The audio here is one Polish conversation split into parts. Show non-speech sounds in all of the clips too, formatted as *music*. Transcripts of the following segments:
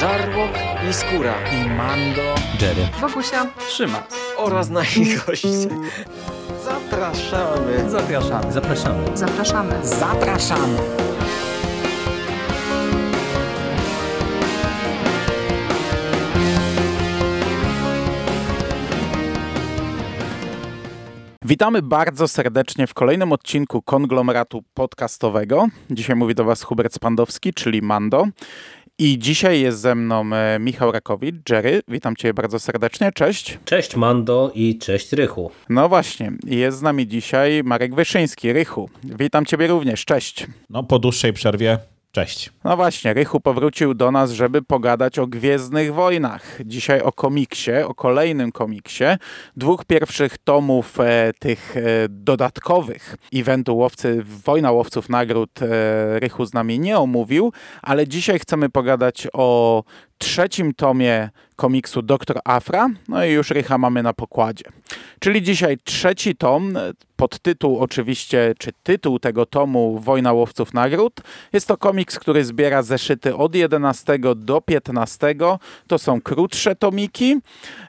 Żarłok i Skóra i Mando, Jerry, Wokusia, Trzyma oraz nasi goście. Zapraszamy. Zapraszamy. zapraszamy. zapraszamy. Zapraszamy. Witamy bardzo serdecznie w kolejnym odcinku konglomeratu podcastowego. Dzisiaj mówi do Was Hubert Spandowski, czyli Mando. I dzisiaj jest ze mną e, Michał Rakowicz, Jerry. Witam Cię bardzo serdecznie. Cześć. Cześć Mando i cześć Rychu. No właśnie, jest z nami dzisiaj Marek Wyszyński, Rychu. Witam Ciebie również. Cześć. No, po dłuższej przerwie Cześć. No właśnie, Rychu powrócił do nas, żeby pogadać o Gwiezdnych Wojnach. Dzisiaj o komiksie, o kolejnym komiksie. Dwóch pierwszych tomów e, tych e, dodatkowych eventu łowcy, Wojna Łowców Nagród e, Rychu z nami nie omówił, ale dzisiaj chcemy pogadać o trzecim tomie komiksu Doktor Afra, no i już Rycha mamy na pokładzie. Czyli dzisiaj trzeci tom, podtytuł oczywiście, czy tytuł tego tomu Wojna Łowców Nagród. Jest to komiks, który zbiera zeszyty od 11 do 15. To są krótsze tomiki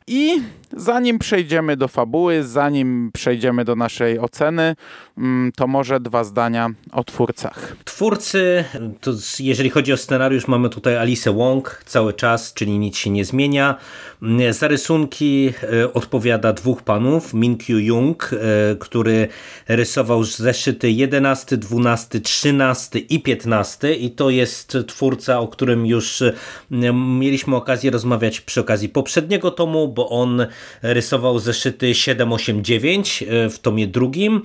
i zanim przejdziemy do fabuły, zanim przejdziemy do naszej oceny, mm, to może dwa zdania o twórcach. Twórcy, to jeżeli chodzi o scenariusz, mamy tutaj Alice Wong cały czas, czyli nic się nie zmienia. Za rysunki e, odpowiada dwóch panów, Min Kyu Jung, e, który rysował zeszyty 11, 12, 13 i 15 i to jest twórca, o którym już e, mieliśmy okazję rozmawiać przy okazji poprzedniego tomu, bo on rysował zeszyty 7, 8, 9 w tomie drugim,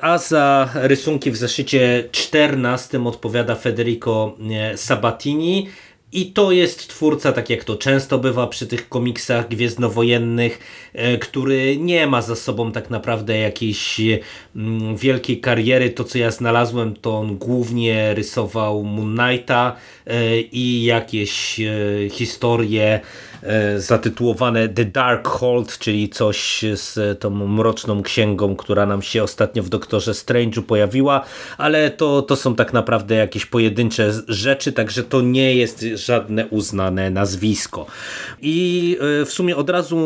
a za rysunki w zeszycie 14 odpowiada Federico Sabatini, i to jest twórca, tak jak to często bywa przy tych komiksach gwiezdnowojennych, e, który nie ma za sobą tak naprawdę jakiejś mm, wielkiej kariery. To, co ja znalazłem, to on głównie rysował Moon Knighta e, i jakieś e, historie E, zatytułowane The Dark Hold, czyli coś z tą mroczną księgą, która nam się ostatnio w Doktorze Strange'u pojawiła, ale to, to są tak naprawdę jakieś pojedyncze rzeczy, także to nie jest żadne uznane nazwisko. I e, w sumie od razu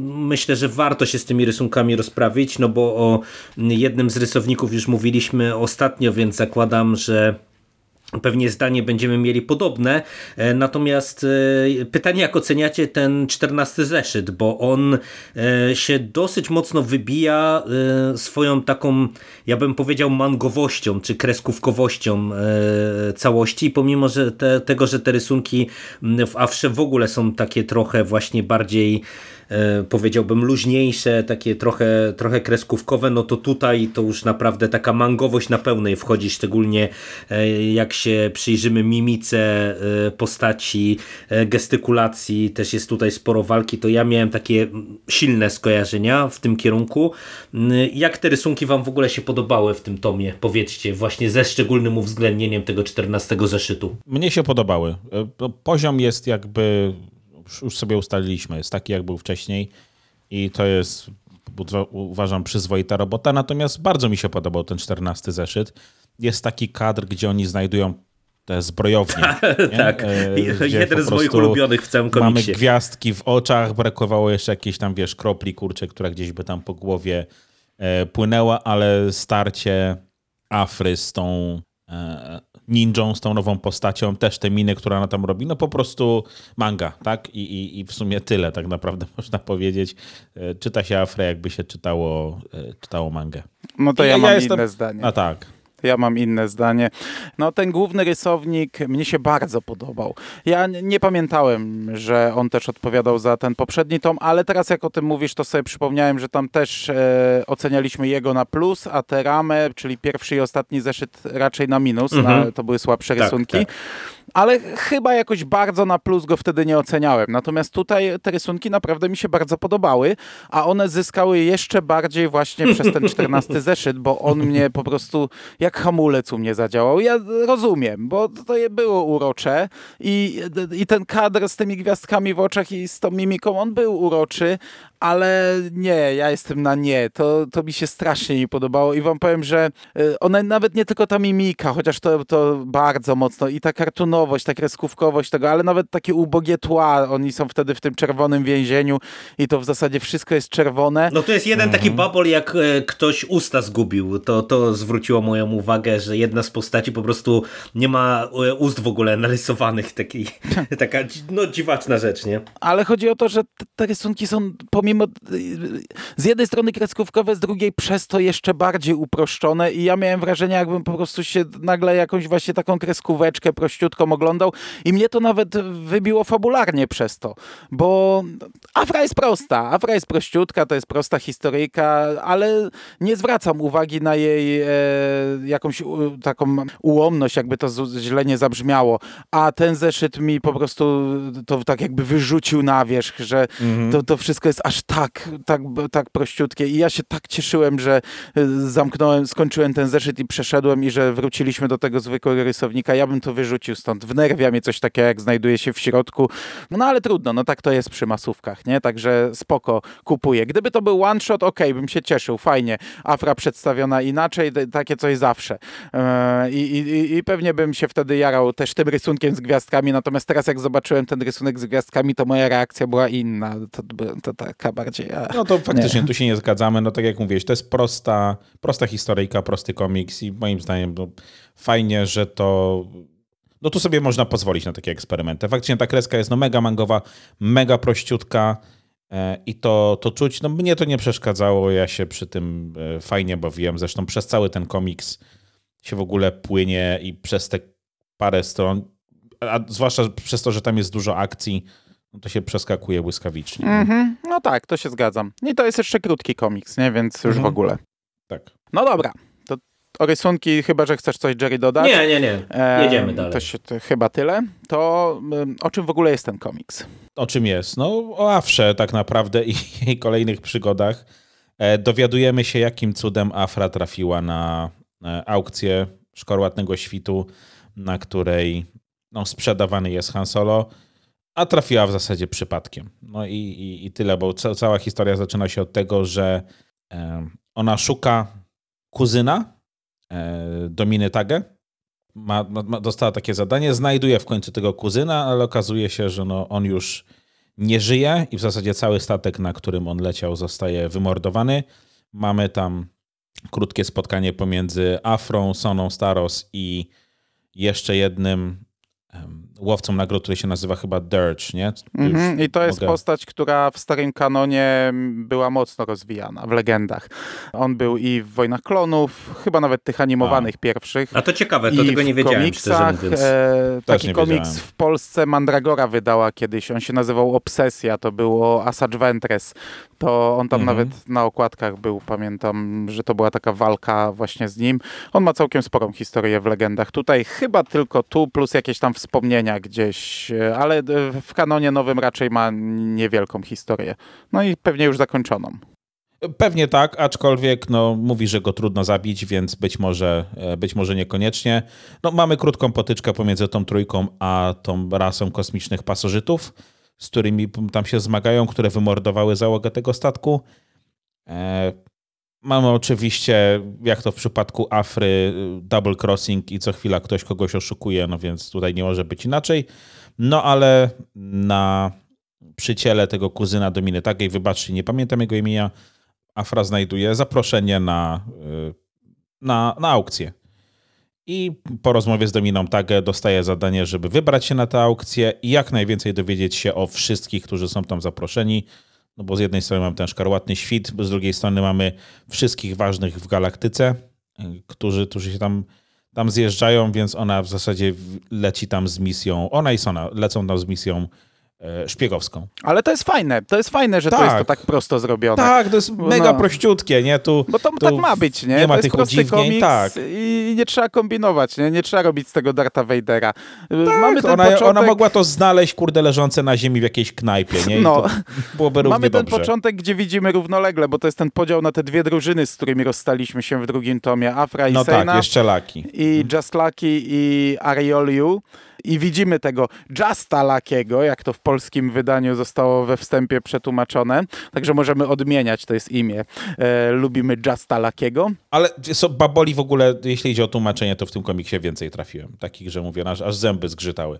myślę, że warto się z tymi rysunkami rozprawić, no bo o jednym z rysowników już mówiliśmy ostatnio, więc zakładam, że Pewnie zdanie będziemy mieli podobne, e, natomiast e, pytanie jak oceniacie ten czternasty zeszyt, bo on e, się dosyć mocno wybija swoją taką, ja bym powiedział mangowością, czy kreskówkowością całości, pomimo że te, tego, że te rysunki w Afrze w ogóle są takie trochę właśnie bardziej powiedziałbym luźniejsze, takie trochę, trochę kreskówkowe, no to tutaj to już naprawdę taka mangowość na pełnej wchodzi, szczególnie e, jak się przyjrzymy mimice e, postaci, gestykulacji, też jest tutaj sporo walki, to ja miałem takie silne skojarzenia w tym kierunku. Jak te rysunki wam w ogóle się podobały w tym tomie? Powiedzcie, właśnie ze szczególnym uwzględnieniem tego 14 zeszytu. Mnie się podobały. Poziom jest jakby już sobie ustaliliśmy, jest taki jak był wcześniej i to jest uważam przyzwoita robota, natomiast bardzo mi się podobał ten 14 zeszyt. Jest taki kadr, gdzie oni znajdują te zbrojownie. *laughs* tak, e, jeden z moich ulubionych w całym komiksie. Mamy gwiazdki w oczach, brakowało jeszcze jakiejś tam, wiesz, kropli, kurcze, która gdzieś by tam po głowie e, płynęła, ale starcie Afry z tą e, ninją, z tą nową postacią, też te miny, które ona tam robi, no po prostu manga, tak? I, i, i w sumie tyle tak naprawdę *laughs* można powiedzieć. E, czyta się Afrę, jakby się czytało, e, czytało mangę. No to ja, ja mam ja jestem... inne zdanie. A tak. Ja mam inne zdanie. No ten główny rysownik mnie się bardzo podobał. Ja nie pamiętałem, że on też odpowiadał za ten poprzedni tom, ale teraz jak o tym mówisz, to sobie przypomniałem, że tam też e, ocenialiśmy jego na plus, a te ramę, czyli pierwszy i ostatni zeszyt raczej na minus. Mhm. Na, to były słabsze tak, rysunki. Tak ale chyba jakoś bardzo na plus go wtedy nie oceniałem. Natomiast tutaj te rysunki naprawdę mi się bardzo podobały, a one zyskały jeszcze bardziej właśnie przez ten czternasty *laughs* zeszyt, bo on mnie po prostu jak hamulec u mnie zadziałał. Ja rozumiem, bo to było urocze i, i ten kadr z tymi gwiazdkami w oczach i z tą mimiką, on był uroczy, ale nie, ja jestem na nie. To, to mi się strasznie nie podobało i wam powiem, że y, ona nawet nie tylko ta mimika, chociaż to, to bardzo mocno i ta kartunowość, ta kreskówkowość tego, ale nawet takie ubogie tła. Oni są wtedy w tym czerwonym więzieniu i to w zasadzie wszystko jest czerwone. No to jest jeden taki babol, jak e, ktoś usta zgubił. To, to zwróciło moją uwagę, że jedna z postaci po prostu nie ma e, ust w ogóle narysowanych. Taki, *laughs* taka no, dziwaczna rzecz, nie? Ale chodzi o to, że te, te rysunki są pomimo z jednej strony kreskówkowe, z drugiej przez to jeszcze bardziej uproszczone i ja miałem wrażenie, jakbym po prostu się nagle jakąś właśnie taką kreskóweczkę prościutką oglądał i mnie to nawet wybiło fabularnie przez to, bo Afra jest prosta, Afra jest prościutka, to jest prosta historyjka, ale nie zwracam uwagi na jej e, jakąś u, taką ułomność, jakby to z, źle nie zabrzmiało, a ten zeszyt mi po prostu to tak jakby wyrzucił na wierzch, że mhm. to, to wszystko jest aż tak, tak, tak prościutkie i ja się tak cieszyłem, że e, zamknąłem, skończyłem ten zeszyt i przeszedłem i że wróciliśmy do tego zwykłego rysownika. Ja bym to wyrzucił stąd. Wnerwia mnie coś takiego, jak znajduje się w środku. No ale trudno, no tak to jest przy masówkach, nie? Także spoko, kupuję. Gdyby to był one shot, okej, okay, bym się cieszył, fajnie. Afra przedstawiona inaczej, takie coś zawsze. I, i, I pewnie bym się wtedy jarał też tym rysunkiem z gwiazdkami, natomiast teraz jak zobaczyłem ten rysunek z gwiazdkami, to moja reakcja była inna. To, to taka bardziej... A, no to faktycznie nie. tu się nie zgadzamy. No tak jak mówiłeś, to jest prosta, prosta historyjka, prosty komiks i moim zdaniem no, fajnie, że to no tu sobie można pozwolić na takie eksperymenty. Faktycznie ta kreska jest no mega mangowa, mega prościutka e, i to, to czuć. No mnie to nie przeszkadzało, ja się przy tym e, fajnie bawiłem. Zresztą przez cały ten komiks się w ogóle płynie i przez te parę stron, a zwłaszcza przez to, że tam jest dużo akcji, to się przeskakuje błyskawicznie. Mm -hmm. No tak, to się zgadzam. I to jest jeszcze krótki komiks, nie? Więc już mm -hmm. w mhm. ogóle. Tak. No dobra. To o rysunki, chyba że chcesz coś Jerry dodać. Nie, nie, nie. Jedziemy dalej. To, się, to chyba tyle. To o czym w ogóle jest ten komiks? O czym jest? No o Afrze tak naprawdę i *laughs* jej kolejnych przygodach. E, dowiadujemy się, jakim cudem Afra trafiła na e, aukcję Szkorłatnego Świtu, na której no, sprzedawany jest Han Solo a trafiła w zasadzie przypadkiem. No i, i, i tyle, bo ca cała historia zaczyna się od tego, że e, ona szuka kuzyna e, Dominy Tage. Ma, ma, dostała takie zadanie, znajduje w końcu tego kuzyna, ale okazuje się, że no, on już nie żyje i w zasadzie cały statek, na którym on leciał, zostaje wymordowany. Mamy tam krótkie spotkanie pomiędzy Afrą, Soną Staros i jeszcze jednym łowcą nagród, który się nazywa chyba Dirge, nie? Mm-hmm. I to jest mogę... postać, która w starym kanonie była mocno rozwijana w legendach. On był i w Wojnach Klonów, chyba nawet tych animowanych A. pierwszych. A to ciekawe, to tego nie wiedziałem, komiksach, mówiąc. E, taki komiks wiedziałem. w Polsce Mandragora wydała kiedyś. On się nazywał Obsesja, to było Asajj Ventress. To on tam mm-hmm. nawet na okładkach był, pamiętam, że to była taka walka właśnie z nim. On ma całkiem sporą historię w legendach. Tutaj chyba tylko tu, plus jakieś tam wspomnienia gdzieś, e, ale e, w kanonie nowym raczej ma niewielką historię. No i pewnie już zakończoną. Pewnie tak, aczkolwiek no, mówi, że go trudno zabić, więc być może, e, być może niekoniecznie. No, mamy krótką potyczkę pomiędzy tą trójką a tą rasą kosmicznych pasożytów, z którymi tam się zmagają, które wymordowały załogę tego statku. Mamy oczywiście, jak to w przypadku Afry, double crossing i co chwila ktoś kogoś oszukuje, no więc tutaj nie może być inaczej. No ale na przyciele tego kuzyna Dominy Tagiej, wybaczcie, nie pamiętam jego imienia, Afra znajduje zaproszenie na, y, na, na aukcję. I po rozmowie z Dominą Tagę dostaje zadanie, żeby wybrać się na tę aukcję i jak najwięcej dowiedzieć się o wszystkich, którzy są tam zaproszeni. No bo z jednej strony mamy ten szkarłatny świt, z drugiej strony mamy wszystkich ważnych w galaktyce, y, którzy, którzy się tam, tam zjeżdżają, więc ona w zasadzie leci tam z misją, ona i Sona lecą tam z misją szpiegowską. Ale to jest fajne, to jest fajne, że tak. to jest to tak prosto zrobione. Tak, to jest mega no. prościutkie, nie? Tu, Bo to tu tak ma być, nie? Nie ma to tych udziwnień, tak. I nie trzeba kombinować, nie? Nie trzeba robić z tego Darta Vadera. Tak, Mamy ten ona, początek... ona mogła to znaleźć, kurde, leżące na ziemi w jakiejś knajpie, nie? I no. byłoby równie Mamy ten dobrze. początek, gdzie widzimy równolegle, bo to jest ten podział na te dwie drużyny, z którymi rozstaliśmy się w drugim tomie, Afra i no Sejna. tak, jeszcze Laki. I Just Lucky i Arioliu. I widzimy tego Justa Lakiego, jak to w polskim wydaniu zostało we wstępie przetłumaczone, także możemy odmieniać, to jest imię. E, lubimy Justa Lakiego. Ale so, baboli w ogóle, jeśli idzie o tłumaczenie, to w tym komiksie więcej trafiłem. Takich, że mówię, aż, aż zęby zgrzytały.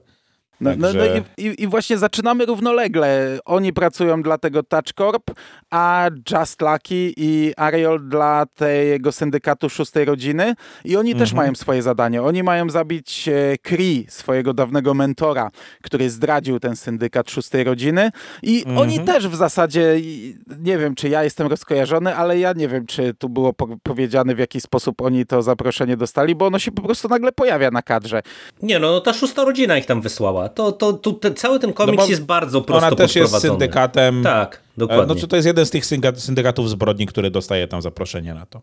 No, no, no Także- i, i, I właśnie zaczynamy równolegle. Oni pracują dla tego Touch Corp, a Just Lucky i Ariel dla tego syndykatu szóstej rodziny. I oni też mają swoje zadanie. Oni mają zabić e, Kree, swojego dawnego mentora, który zdradził ten syndykat szóstej rodziny. I oni też w zasadzie, nie wiem, czy ja jestem rozkojarzony, ale ja nie wiem, czy tu było po powiedziane, w jaki sposób oni to zaproszenie dostali, bo ono się po prostu nagle pojawia na kadrze. Nie no, ta szósta rodzina ich tam wysłała. To, to, to ten, cały ten komiks No jest bardzo prosto Ona też jest syndykatem. Tak, E, dokładnie. No, czy to jest jeden z tych syndyka- syndykatów zbrodni, który dostaje tam zaproszenie na to.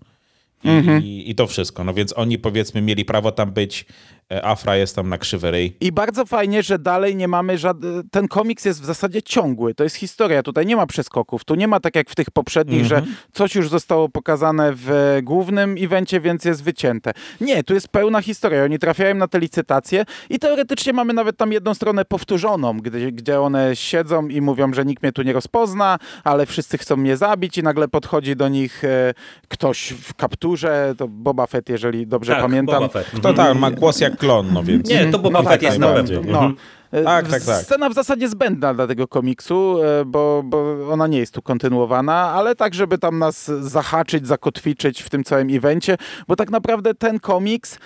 I, Mhm. i, I to wszystko. No więc oni powiedzmy mieli prawo tam być. E, Afra jest tam na krzywy ryj. I bardzo fajnie, że dalej nie mamy żadnych. Ten komiks jest w zasadzie ciągły. To jest historia. Tutaj nie ma przeskoków. Tu nie ma tak jak w tych poprzednich, że coś już zostało pokazane w głównym evencie, więc jest wycięte. Nie, tu jest pełna historia. Oni trafiają na te licytacje i teoretycznie mamy nawet tam jedną stronę powtórzoną, gdzie, gdzie one siedzą i mówią, że nikt mnie tu nie rozpozna, ale wszyscy chcą mnie zabić i nagle podchodzi do nich e, ktoś w kapturze, to Boba Fett, jeżeli dobrze tak, pamiętam. Fett. To tak, ma głos jak klon, no więc. Nie, to Boba No Fett tak, jest tak, na pewno. No. Mhm. E, Tak, tak, tak. Scena w zasadzie zbędna dla tego komiksu, e, bo, bo ona nie jest tu kontynuowana, ale tak, żeby tam nas zahaczyć, zakotwiczyć w tym całym evencie, bo tak naprawdę ten komiks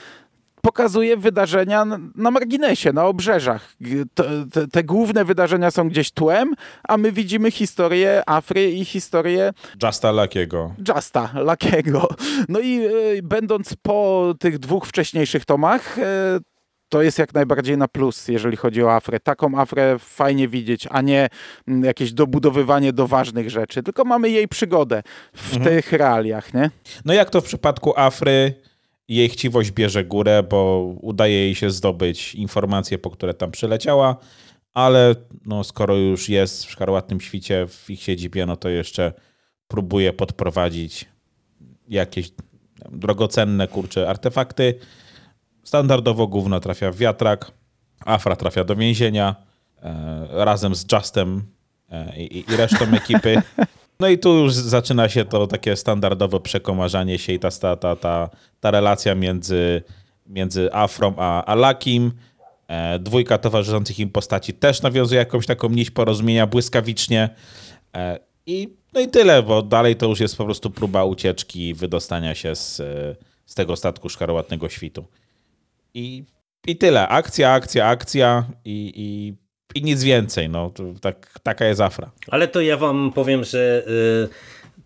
pokazuje wydarzenia na- marginesie, na obrzeżach. Te, te główne wydarzenia są gdzieś tłem, a my widzimy historię Afry i historię Justa Luckiego. Justa Lakiego. No i e, będąc po tych dwóch wcześniejszych tomach, e, to jest jak najbardziej na plus, jeżeli chodzi o Afrę. Taką Afrę fajnie widzieć, a nie jakieś dobudowywanie do ważnych rzeczy, tylko mamy jej przygodę w tych realiach, nie? No jak to w przypadku Afry, jej chciwość bierze górę, bo udaje jej się zdobyć informacje, po które tam przyleciała, ale no, skoro już jest w Szkarłatnym Świcie, w ich siedzibie, no to jeszcze próbuje podprowadzić jakieś drogocenne, kurcze artefakty. Standardowo gówno trafia w wiatrak, Afra trafia do więzienia e, razem z Justem e, i, i resztą ekipy. *laughs* No i tu już zaczyna się to takie standardowe przekomarzanie się i ta, ta, ta, ta, ta relacja między, między Afrą a, a Lakim. E, dwójka towarzyszących im postaci też nawiązuje jakąś taką nić porozumienia błyskawicznie. E, I, no i tyle, bo dalej to już jest po prostu próba ucieczki wydostania się z, z tego statku szkarłatnego świtu. I, I tyle. Akcja, akcja, akcja i, i, i nic więcej. No, tak, taka jest Afra. Ale to ja wam powiem, że y,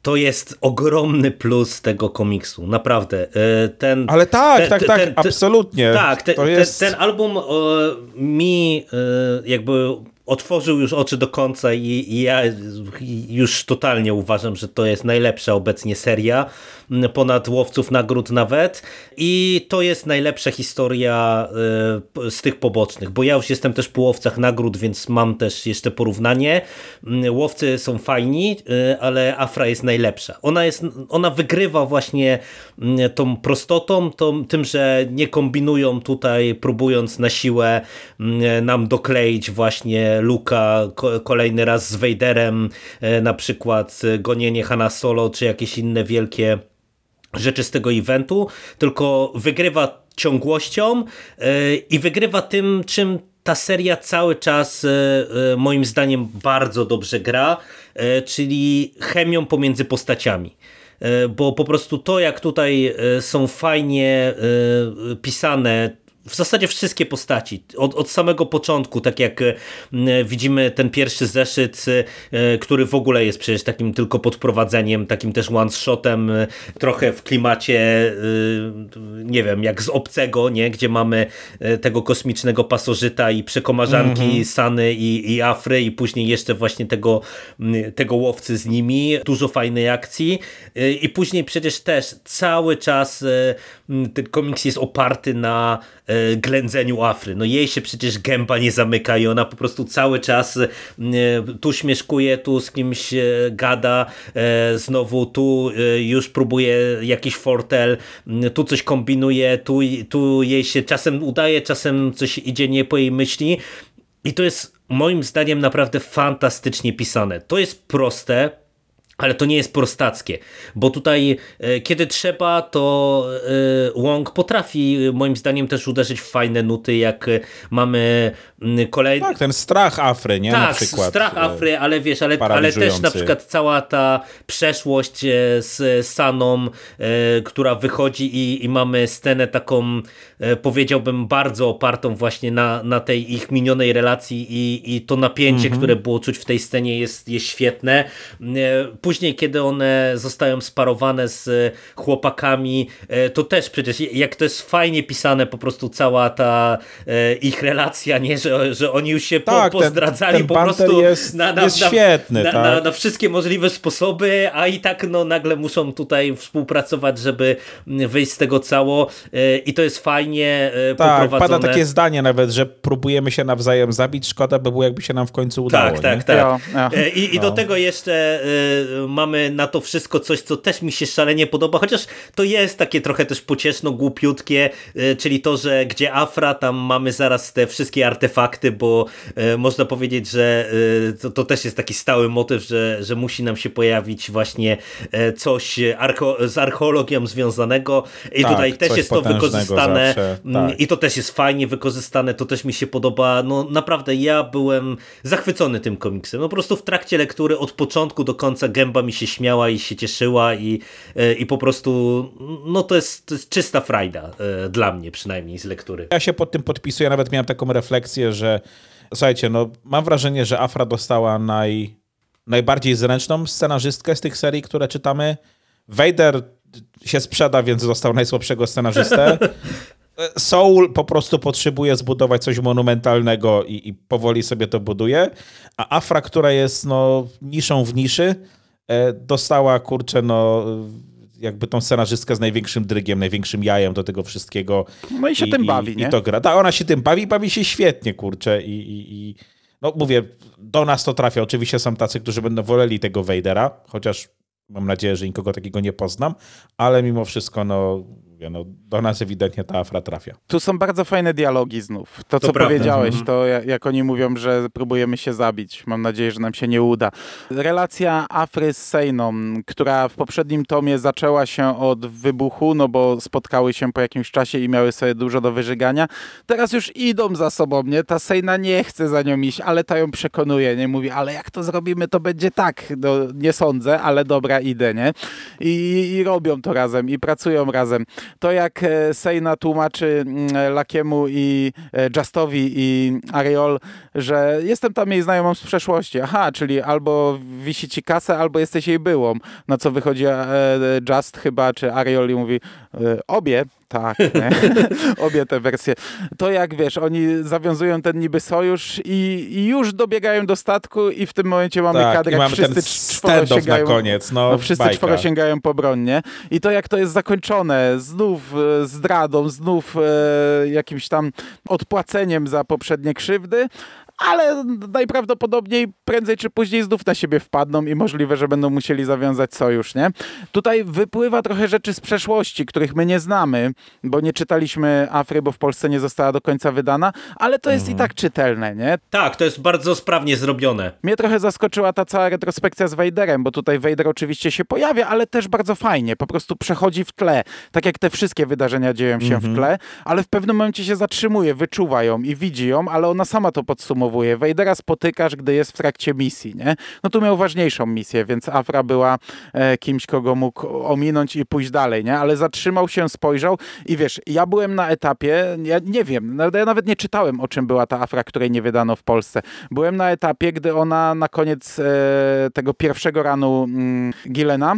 to jest ogromny plus tego komiksu. Naprawdę. Y, ten, Ale tak, ten- tak, ten- tak, ten- absolutnie. Tak, jest... ten album mi y, jakby otworzył już oczy do końca i, i ja już totalnie uważam, że to jest najlepsza obecnie seria, ponad Łowców Nagród nawet i to jest najlepsza historia p- z tych pobocznych, bo ja już jestem też po Łowcach Nagród, więc mam też jeszcze porównanie. Łowcy są fajni, y, ale Afra jest najlepsza. Ona, jest, ona wygrywa właśnie tą prostotą, tą, tym, że nie kombinują tutaj, próbując na siłę nam dokleić właśnie Luka ko- kolejny raz z Vaderem, e, na przykład e, gonienie Hanna Solo, czy jakieś inne wielkie rzeczy z tego eventu, tylko wygrywa ciągłością e, i wygrywa tym, czym ta seria cały czas moim zdaniem bardzo dobrze gra, czyli chemią pomiędzy postaciami. Bo po prostu to, jak tutaj są fajnie pisane w zasadzie wszystkie postaci. Od, od samego początku, tak jak e, widzimy ten pierwszy zeszyt, e, który w ogóle jest przecież takim tylko podprowadzeniem, takim też one-shotem, e, trochę w klimacie, nie wiem, jak z Obcego, nie? gdzie mamy tego kosmicznego pasożyta i przekomarzanki Sany i, i Afry i później jeszcze właśnie tego, tego łowcy z nimi. Dużo fajnej akcji i później przecież też cały czas ten komiks jest oparty na ględzeniu Afry. No jej się przecież gęba nie zamyka i ona po prostu cały czas e, tu śmieszkuje, tu z kimś e, gada, znowu tu już próbuje jakiś fortel, tu coś kombinuje, tu, tu jej się czasem udaje, czasem coś idzie nie po jej myśli i to jest moim zdaniem naprawdę fantastycznie pisane. To jest proste, ale to nie jest prostackie, bo tutaj e, kiedy trzeba, to e, Wong potrafi moim zdaniem też uderzyć w fajne nuty, jak mamy kolejny... Tak, ten strach Afry, nie? Tak, strach e, Afry, ale wiesz, ale, ale też na przykład cała ta przeszłość z Saną, która wychodzi i, i mamy scenę taką, powiedziałbym, bardzo opartą właśnie na, na tej ich minionej relacji i, i to napięcie, mhm. które było czuć w tej scenie jest, jest świetne Później, kiedy one zostają sparowane z chłopakami, e, to też przecież, jak to jest fajnie pisane, po prostu cała ta e, ich relacja, nie, że, że oni już się tak, po, pozdradzali ten, ten po prostu jest, na, na, jest na, świetny, na, tak? na, na, wszystkie możliwe sposoby, a i tak no, nagle muszą tutaj współpracować, żeby wyjść z tego cało e, i to jest fajnie tak, poprowadzone. pada takie zdanie nawet, że próbujemy się nawzajem zabić, szkoda by było, jakby się nam w końcu udało. Tak, tak, tak. Ja, ja. I, I do no. tego jeszcze mamy na to wszystko coś, co też mi się szalenie podoba, chociaż to jest takie trochę też pocieszno, głupiutkie, e, czyli to, że gdzie Afra, tam mamy zaraz te wszystkie artefakty, bo e, można powiedzieć, że e, to, to też jest taki stały motyw, że, że musi nam się pojawić właśnie coś z archeologią związanego i tak, tutaj też jest to wykorzystane. mm, tak. i to też jest fajnie wykorzystane, to też mi się podoba, no naprawdę ja byłem zachwycony tym komiksem, no po prostu w trakcie lektury od początku do końca gęba mi się śmiała i się cieszyła i, e, i po prostu no to jest, to jest czysta frajda e, dla mnie przynajmniej z lektury. Ja się pod tym podpisuję, nawet miałem taką refleksję, że słuchajcie, no mam wrażenie, że Afra dostała naj, najbardziej zręczną scenarzystkę z tych serii, które czytamy. Vader się sprzeda, więc dostał najsłabszego scenarzystę. *laughs* Soul po prostu potrzebuje zbudować coś monumentalnego i, i, powoli sobie to buduje, a Afra, która jest no, niszą w niszy, dostała, kurczę, no jakby tą scenarzystkę z największym drygiem, największym jajem do tego wszystkiego. No i się i, tym bawi, i, nie? I to gra. Tak, ona się tym bawi, bawi się świetnie, kurczę. I, i, i, no mówię, do nas to trafia. Oczywiście są tacy, którzy będą woleli tego Vadera, chociaż mam nadzieję, że nikogo takiego nie poznam, ale mimo wszystko, no mówię, no, do nas ewidentnie ta afra trafia. Tu są bardzo fajne dialogi znów. To, co to powiedziałeś, mhm. to jak oni mówią, że próbujemy się zabić. Mam nadzieję, że nam się nie uda. Relacja Afry z Sejną, która w poprzednim tomie zaczęła się od wybuchu, no bo spotkały się po jakimś czasie i miały sobie dużo do wyżygania. Teraz już idą za sobą, nie? Ta Sejna nie chce za nią iść, ale ta ją przekonuje, nie? Mówi, ale jak to zrobimy, to będzie tak. No, nie sądzę, ale dobra, idę, nie? I, I robią to razem i pracują razem to jak e, Sejna tłumaczy mm, Lakiemu i e, Justowi i Ariol, że jestem tam jej znajomą z przeszłości. Aha, czyli albo wisi ci kasę, albo jesteś jej byłą. Na co wychodzi e, Just chyba, czy Ariol i mówi obie, tak, *laughs* obie te wersje. To jak wiesz, oni zawiązują ten niby sojusz i, i już dobiegają do statku i w tym momencie mamy tak, kadrę, jak wszyscy czworo sięgają, na koniec. No, no wszyscy bajka. czworo sięgają po broń, nie? I to jak to jest zakończone, znów e, zdradą, znów e, jakimś tam odpłaceniem za poprzednie krzywdy, ale najprawdopodobniej prędzej czy później znów na siebie wpadną i możliwe, że będą musieli zawiązać sojusz, nie? Tutaj wypływa trochę rzeczy z przeszłości, których my nie znamy, bo nie czytaliśmy Afry, bo w Polsce nie została do końca wydana, ale to jest i tak czytelne, nie? Tak, to jest bardzo sprawnie zrobione. Mnie trochę zaskoczyła ta cała retrospekcja z Vaderem, bo tutaj Vader oczywiście się pojawia, ale też bardzo fajnie, po prostu przechodzi w tle, tak jak te wszystkie wydarzenia dzieją się w mhm. tle, ale w pewnym momencie się zatrzymuje, wyczuwa ją i widzi ją, ale ona sama to podsumuje podsumowuje. Spotykasz, gdy jest w trakcie misji, nie? No tu miał ważniejszą misję, więc Afra była e, kimś, kogo mógł ominąć i pójść dalej, nie? Ale zatrzymał się, spojrzał i wiesz, ja byłem na etapie, ja nie wiem, ja nawet nie czytałem, o czym była ta Afra, której nie wydano w Polsce. Byłem na etapie, gdy ona na koniec e, tego pierwszego ranu mm, Gilena,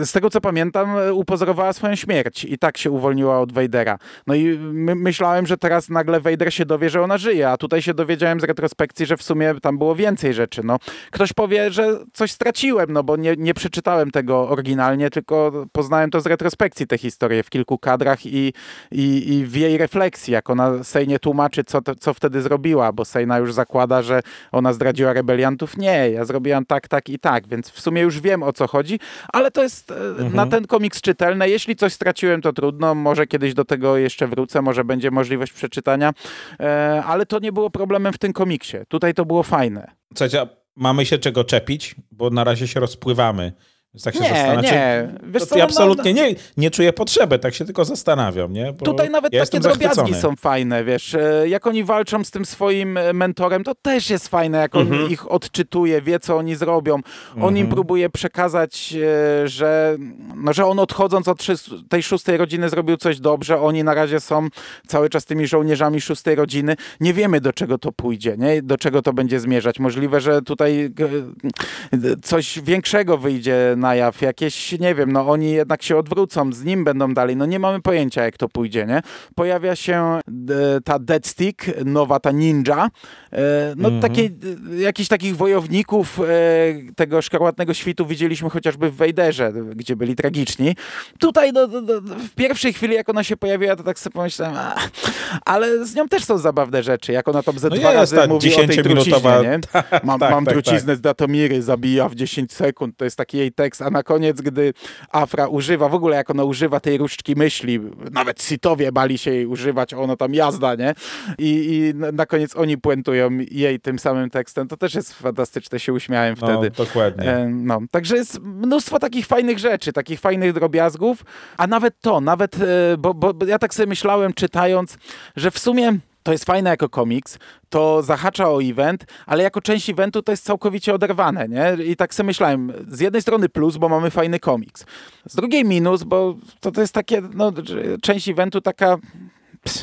e, z tego co pamiętam, upozorowała swoją śmierć i tak się uwolniła od Wejdera. No i my, myślałem, że teraz nagle Wejder się dowie, że ona żyje, a tutaj się dowiedziałem, powiedziałem z retrospekcji, że w sumie tam było więcej rzeczy. No, ktoś powie, że coś straciłem, no bo nie, nie przeczytałem tego oryginalnie, tylko poznałem to z retrospekcji tę historię w kilku kadrach i, i, i w jej refleksji, jak ona Sejnie tłumaczy, co, co wtedy zrobiła, bo Sejna już zakłada, że ona zdradziła rebeliantów. Nie, ja zrobiłam tak, tak i tak, więc w sumie już wiem o co chodzi, ale to jest mhm. na ten komiks czytelne. Jeśli coś straciłem, to trudno, może kiedyś do tego jeszcze wrócę, może będzie możliwość przeczytania, e, ale to nie było problemem w tym komiksie. Tutaj to było fajne. Słuchajcie, mamy się czego czepić, bo na razie się rozpływamy. Więc tak się nie, zastanawiam. nie. Wiesz co, ja no, absolutnie no, nie, nie czuję potrzeby, tak się tylko zastanawiam. Nie? Bo tutaj nawet ja takie drobiazgi są fajne, wiesz. E, jak oni walczą z tym swoim e, mentorem, to też jest fajne, jak on mhm. ich odczytuje, wie, co oni zrobią. On mhm. im próbuje przekazać, e, że, no, że on odchodząc od tej szóstej rodziny zrobił coś dobrze. Oni na razie są cały czas tymi żołnierzami szóstej rodziny. Nie wiemy, do czego to pójdzie, nie? do czego to będzie zmierzać. Możliwe, że tutaj coś większego wyjdzie na jaw, jakieś, nie wiem, no oni jednak się odwrócą, z nim będą dalej, no nie mamy pojęcia jak to pójdzie, nie? Pojawia się ta Dead Stick, nowa ta ninja, e, no -hmm. takie, jakichś takich wojowników e, tego szkarłatnego świtu widzieliśmy chociażby w Wejderze, gdzie byli tragiczni. Tutaj no, no, no, w pierwszej chwili, jak ona się pojawiła, to tak sobie pomyślałem, a, ale z nią też są zabawne rzeczy, jak ona tam ze no dwa razy mówi o tej truciźnie, nie? *laughs* Tak, mam, tak, mam tak, truciznę tak. z Datomiry, zabija w 10 sekund, to jest taki jej tekst, a na koniec, gdy Afra używa, w ogóle jak ona używa tej różdżki myśli, nawet Sitowie bali się jej używać, ono tam jazda, nie? I, i na koniec oni puentują jej tym samym tekstem, to też jest fantastyczne, się uśmiałem no, wtedy. No, dokładnie. E, no, także jest mnóstwo takich fajnych rzeczy, takich fajnych drobiazgów, a nawet to, nawet, e, bo, bo ja tak sobie myślałem czytając, że w sumie to jest fajne jako komiks, to zahacza o event, ale jako część eventu to jest całkowicie oderwane, nie? I tak sobie myślałem, z jednej strony plus, bo mamy fajny komiks, z drugiej minus, bo to, to jest takie, no, część eventu taka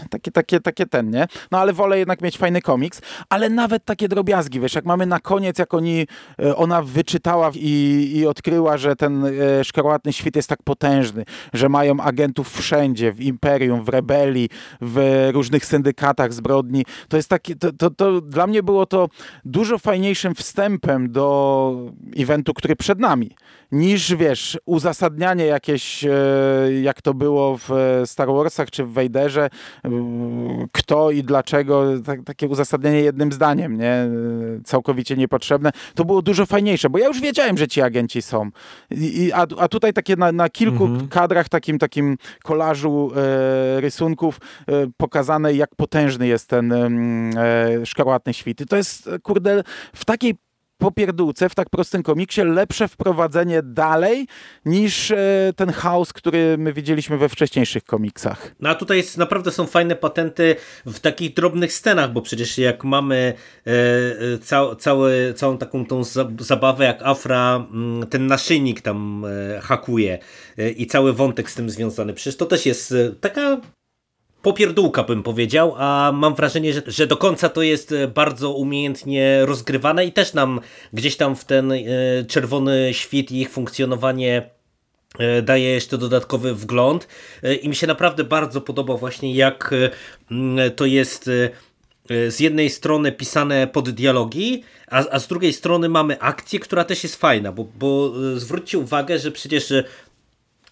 takie, takie, takie ten, nie? No ale wolę jednak mieć fajny komiks, ale nawet takie drobiazgi, wiesz, jak mamy na koniec, jak oni, e, ona wyczytała i, i odkryła, że ten e, szkarłatny świt jest tak potężny, że mają agentów wszędzie, w Imperium, w Rebelii, w różnych syndykatach zbrodni, to jest takie, to, to, to dla mnie było to dużo fajniejszym wstępem do eventu, który przed nami niż, wiesz, uzasadnianie jakieś, e, jak to było w Star Warsach czy w Vaderze, e, kto i dlaczego, tak, takie uzasadnienie jednym zdaniem, nie? E, całkowicie niepotrzebne. To było dużo fajniejsze, bo ja już wiedziałem, że ci agenci są. I, a, a tutaj takie na, na kilku mhm. kadrach, takim takim kolażu e, rysunków e, pokazane, jak potężny jest ten e, szkarłatny świt. I to jest, kurde, w takiej popierdółce w tak prostym komiksie lepsze wprowadzenie dalej niż e, ten chaos, który my widzieliśmy we wcześniejszych komiksach. No a tutaj jest, naprawdę są fajne patenty w takich drobnych scenach, bo przecież jak mamy e, e cał, cały, całą taką tą zabawę, jak Afra mm, ten naszyjnik tam e, hakuje i cały wątek z tym związany, przecież to też jest taka popierdółka bym powiedział, a mam wrażenie, że, że do końca to jest e, bardzo umiejętnie rozgrywane i też nam gdzieś tam w ten e, czerwony świt i ich funkcjonowanie e, daje jeszcze dodatkowy wgląd. I mi się naprawdę bardzo podoba właśnie jak to jest z jednej strony pisane pod dialogi, a, a z drugiej strony mamy akcję, która też jest fajna, bo, bo zwróćcie uwagę, że przecież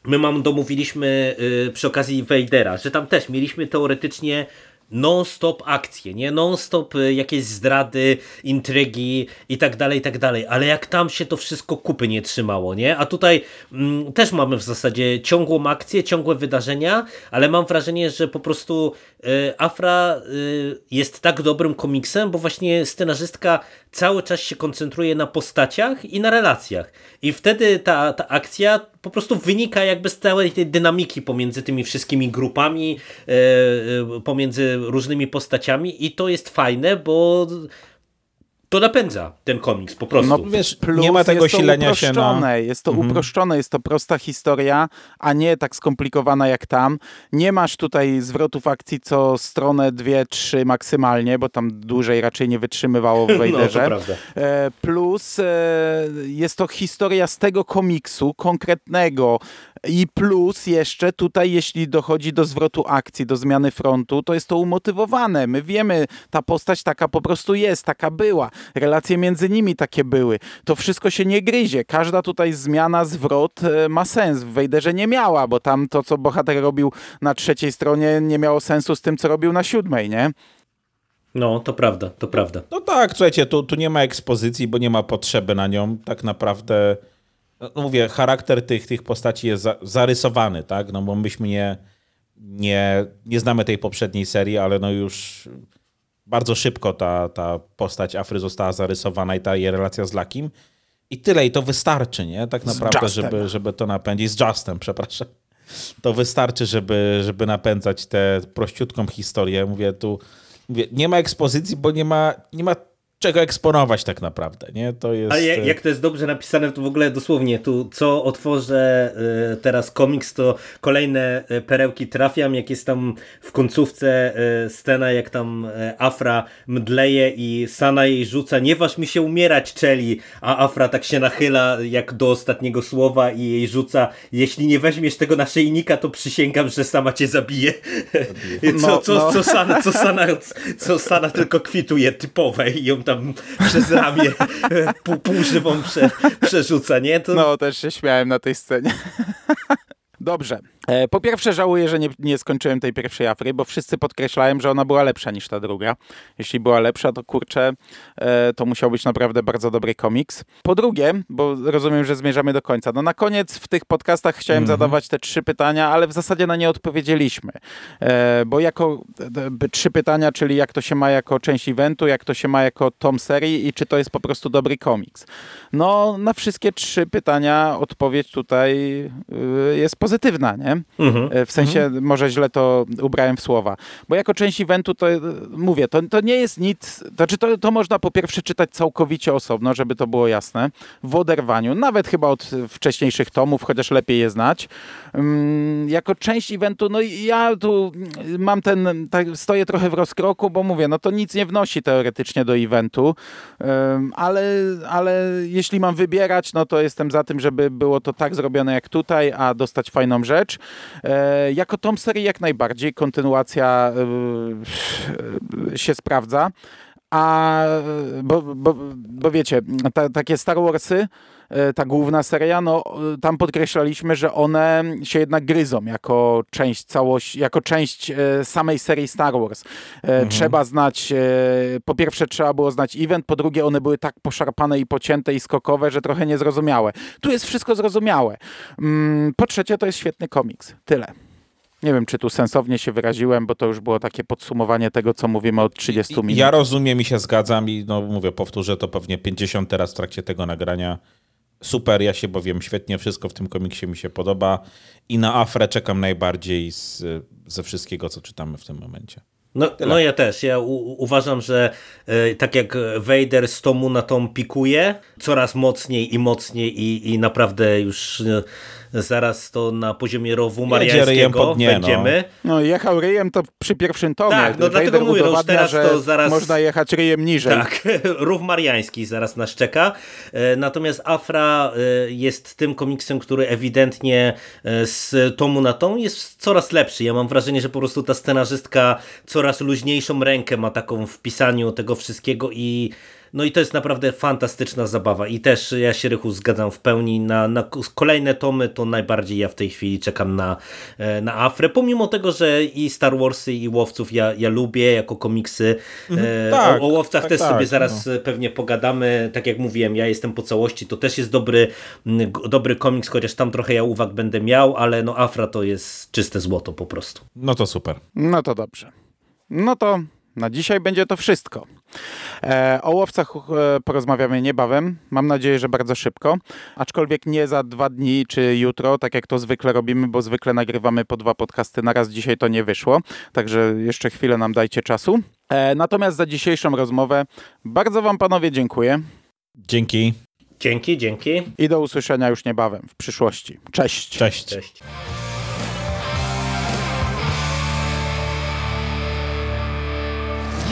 my mam domówiliśmy y, przy okazji Vadera, że tam też mieliśmy teoretycznie non-stop akcje, nie? Non-stop y, jakieś zdrady, intrygi i tak dalej, i tak dalej. Ale jak tam się to wszystko kupy nie trzymało, nie? A tutaj mm, też mamy w zasadzie ciągłą akcję, ciągłe wydarzenia, ale mam wrażenie, że po prostu y, Afra y, jest tak dobrym komiksem, bo właśnie scenarzystka cały czas się koncentruje na postaciach i na relacjach. I wtedy ta, ta akcja po prostu wynika jakby z całej tej dynamiki pomiędzy tymi wszystkimi grupami, e, e, pomiędzy różnymi postaciami i to jest fajne, bo to napędza ten komiks po prostu. No wiesz, nie ma tego silenia się na... Jest to mhm. uproszczone, jest to prosta historia, a nie tak skomplikowana jak tam. Nie masz tutaj zwrotów akcji co stronę, dwie, trzy maksymalnie, bo tam dłużej raczej nie wytrzymywało w *laughs* Wejderze. No, prawda. E, plus e, jest to historia z tego komiksu konkretnego, I plus jeszcze tutaj, jeśli dochodzi do zwrotu akcji, do zmiany frontu, to jest to umotywowane. My wiemy, ta postać taka po prostu jest, taka była. Relacje między nimi takie były. To wszystko się nie gryzie. Każda tutaj zmiana, zwrot e, ma sens. W Wejderze nie miała, bo tam to, co bohater robił na trzeciej stronie, nie miało sensu z tym, co robił na siódmej, nie? No, to prawda, to prawda. No tak, słuchajcie, tu, tu nie ma ekspozycji, bo nie ma potrzeby na nią. Tak naprawdę, no mówię, charakter tych, tych postaci jest za, zarysowany, tak? No bo myśmy nie, nie, nie znamy tej poprzedniej serii, ale no już bardzo szybko ta, ta postać Afry została zarysowana i ta jej relacja z Lakim. I tyle, i to wystarczy, nie? Tak naprawdę, żeby, żeby to napędzić. Z Justem, przepraszam. To wystarczy, żeby, żeby napędzać tę prościutką historię. Mówię tu, mówię, nie ma ekspozycji, bo nie ma, nie ma czego eksponować tak naprawdę, nie? To jest... A jak, jak to jest dobrze napisane, to w ogóle dosłownie tu, co otworzę y, teraz komiks, to kolejne y, perełki trafiam, jak jest tam w końcówce y, scena, jak tam y, Afra mdleje i Sana jej rzuca, nie waż mi się umierać, Czeli, a Afra tak się nachyla jak do ostatniego słowa i jej rzuca, jeśli nie weźmiesz tego naszyjnika, to przysięgam, że sama cię zabije. *laughs* Co, No, co, no. co, Sana, co, Sana, co Sana tylko kwituje typowe i ją tam przez ramię *laughs* pół, półżywą prze, przerzuca, nie? To... No, też się śmiałem na tej scenie. *laughs* Dobrze. E, Po pierwsze żałuję, że nie, nie skończyłem tej pierwszej Afry, bo wszyscy podkreślałem, że ona była lepsza niż ta druga. Jeśli była lepsza, to kurczę, e, to musiał być naprawdę bardzo dobry komiks. Po drugie, bo rozumiem, że zmierzamy do końca, no na koniec w tych podcastach chciałem zadawać te trzy pytania, ale w zasadzie na nie odpowiedzieliśmy. E, Bo jako trzy pytania, czyli jak to się ma jako część eventu, jak to się ma jako tom serii i czy to jest po prostu dobry komiks. No, na wszystkie trzy pytania odpowiedź tutaj y, jest pozytywna, nie? Mhm. E, W sensie, może źle to ubrałem w słowa. Bo jako część eventu to e, mówię, to, to nie jest nic, znaczy to, to można po pierwsze czytać całkowicie osobno, żeby to było jasne, w oderwaniu, nawet chyba od wcześniejszych tomów, chociaż lepiej je znać. Jako część eventu, no i ja tu mam ten, tak, stoję trochę w rozkroku, bo mówię, no to nic nie wnosi teoretycznie do eventu, ale, ale jeśli mam wybierać, no to jestem za tym, żeby było to tak zrobione jak tutaj, a dostać fajną rzecz. E, jako tom serii jak najbardziej, kontynuacja y, się sprawdza. A bo, bo, bo wiecie, ta, takie Star Warsy, e, ta główna seria, no e, tam podkreślaliśmy, że one się jednak gryzą jako część całość, jako część e, samej serii Star Wars. E, Trzeba znać, e, po pierwsze trzeba było znać event, po drugie one były tak poszarpane i pocięte i skokowe, że trochę niezrozumiałe. Tu jest wszystko zrozumiałe. Mm, Po trzecie to jest świetny komiks. Tyle. Nie wiem, czy tu sensownie się wyraziłem, bo to już było takie podsumowanie tego, co mówimy od 30 minut. Ja rozumiem i się zgadzam i no mówię, powtórzę to pewnie 50 teraz w trakcie tego nagrania. Super, ja się bowiem świetnie, wszystko w tym komiksie mi się podoba i na Afrę czekam najbardziej z, ze wszystkiego, co czytamy w tym momencie. No, no ja też. Ja u, uważam, że e, tak jak Vader z tomu na tom pikuje, coraz mocniej i mocniej i, i naprawdę już e, zaraz to na poziomie rowu mariańskiego dnie, no. będziemy. No jechał ryjem to przy pierwszym tomie. Tak, no dlatego Vader mówię, no już teraz że to zaraz- można jechać ryjem niżej. Tak, *laughs* rów mariański zaraz nas czeka. E, Natomiast Afra e, jest tym komiksem, który ewidentnie e, z tomu na tom jest coraz lepszy. Ja mam wrażenie, że po prostu ta scenarzystka coraz luźniejszą rękę ma taką w pisaniu tego wszystkiego i no i to jest naprawdę fantastyczna zabawa i też ja się Rychu zgadzam w pełni na, na kolejne tomy to najbardziej ja w tej chwili czekam na, e, na Afrę, pomimo tego, że i Star Warsy i Łowców ja, ja lubię jako komiksy, e, tak, o, o Łowcach tak, też tak, sobie zaraz e, pewnie pogadamy, tak jak mówiłem, ja jestem po całości, to też jest dobry, dobry komiks, chociaż tam trochę ja uwag będę miał, ale no Afra to jest czyste złoto po prostu. No to super. No to dobrze. No to na dzisiaj będzie to wszystko. E, o łowcach e, porozmawiamy niebawem. Mam nadzieję, że bardzo szybko. Aczkolwiek nie za dwa dni czy jutro, tak jak to zwykle robimy, bo zwykle nagrywamy po dwa podcasty na raz. Dzisiaj to nie wyszło, także jeszcze chwilę nam dajcie czasu. E, natomiast za dzisiejszą rozmowę bardzo Wam panowie dziękuję Dzięki. Dzięki, dzięki. i do usłyszenia już niebawem w przyszłości. Cześć. Cześć. Cześć.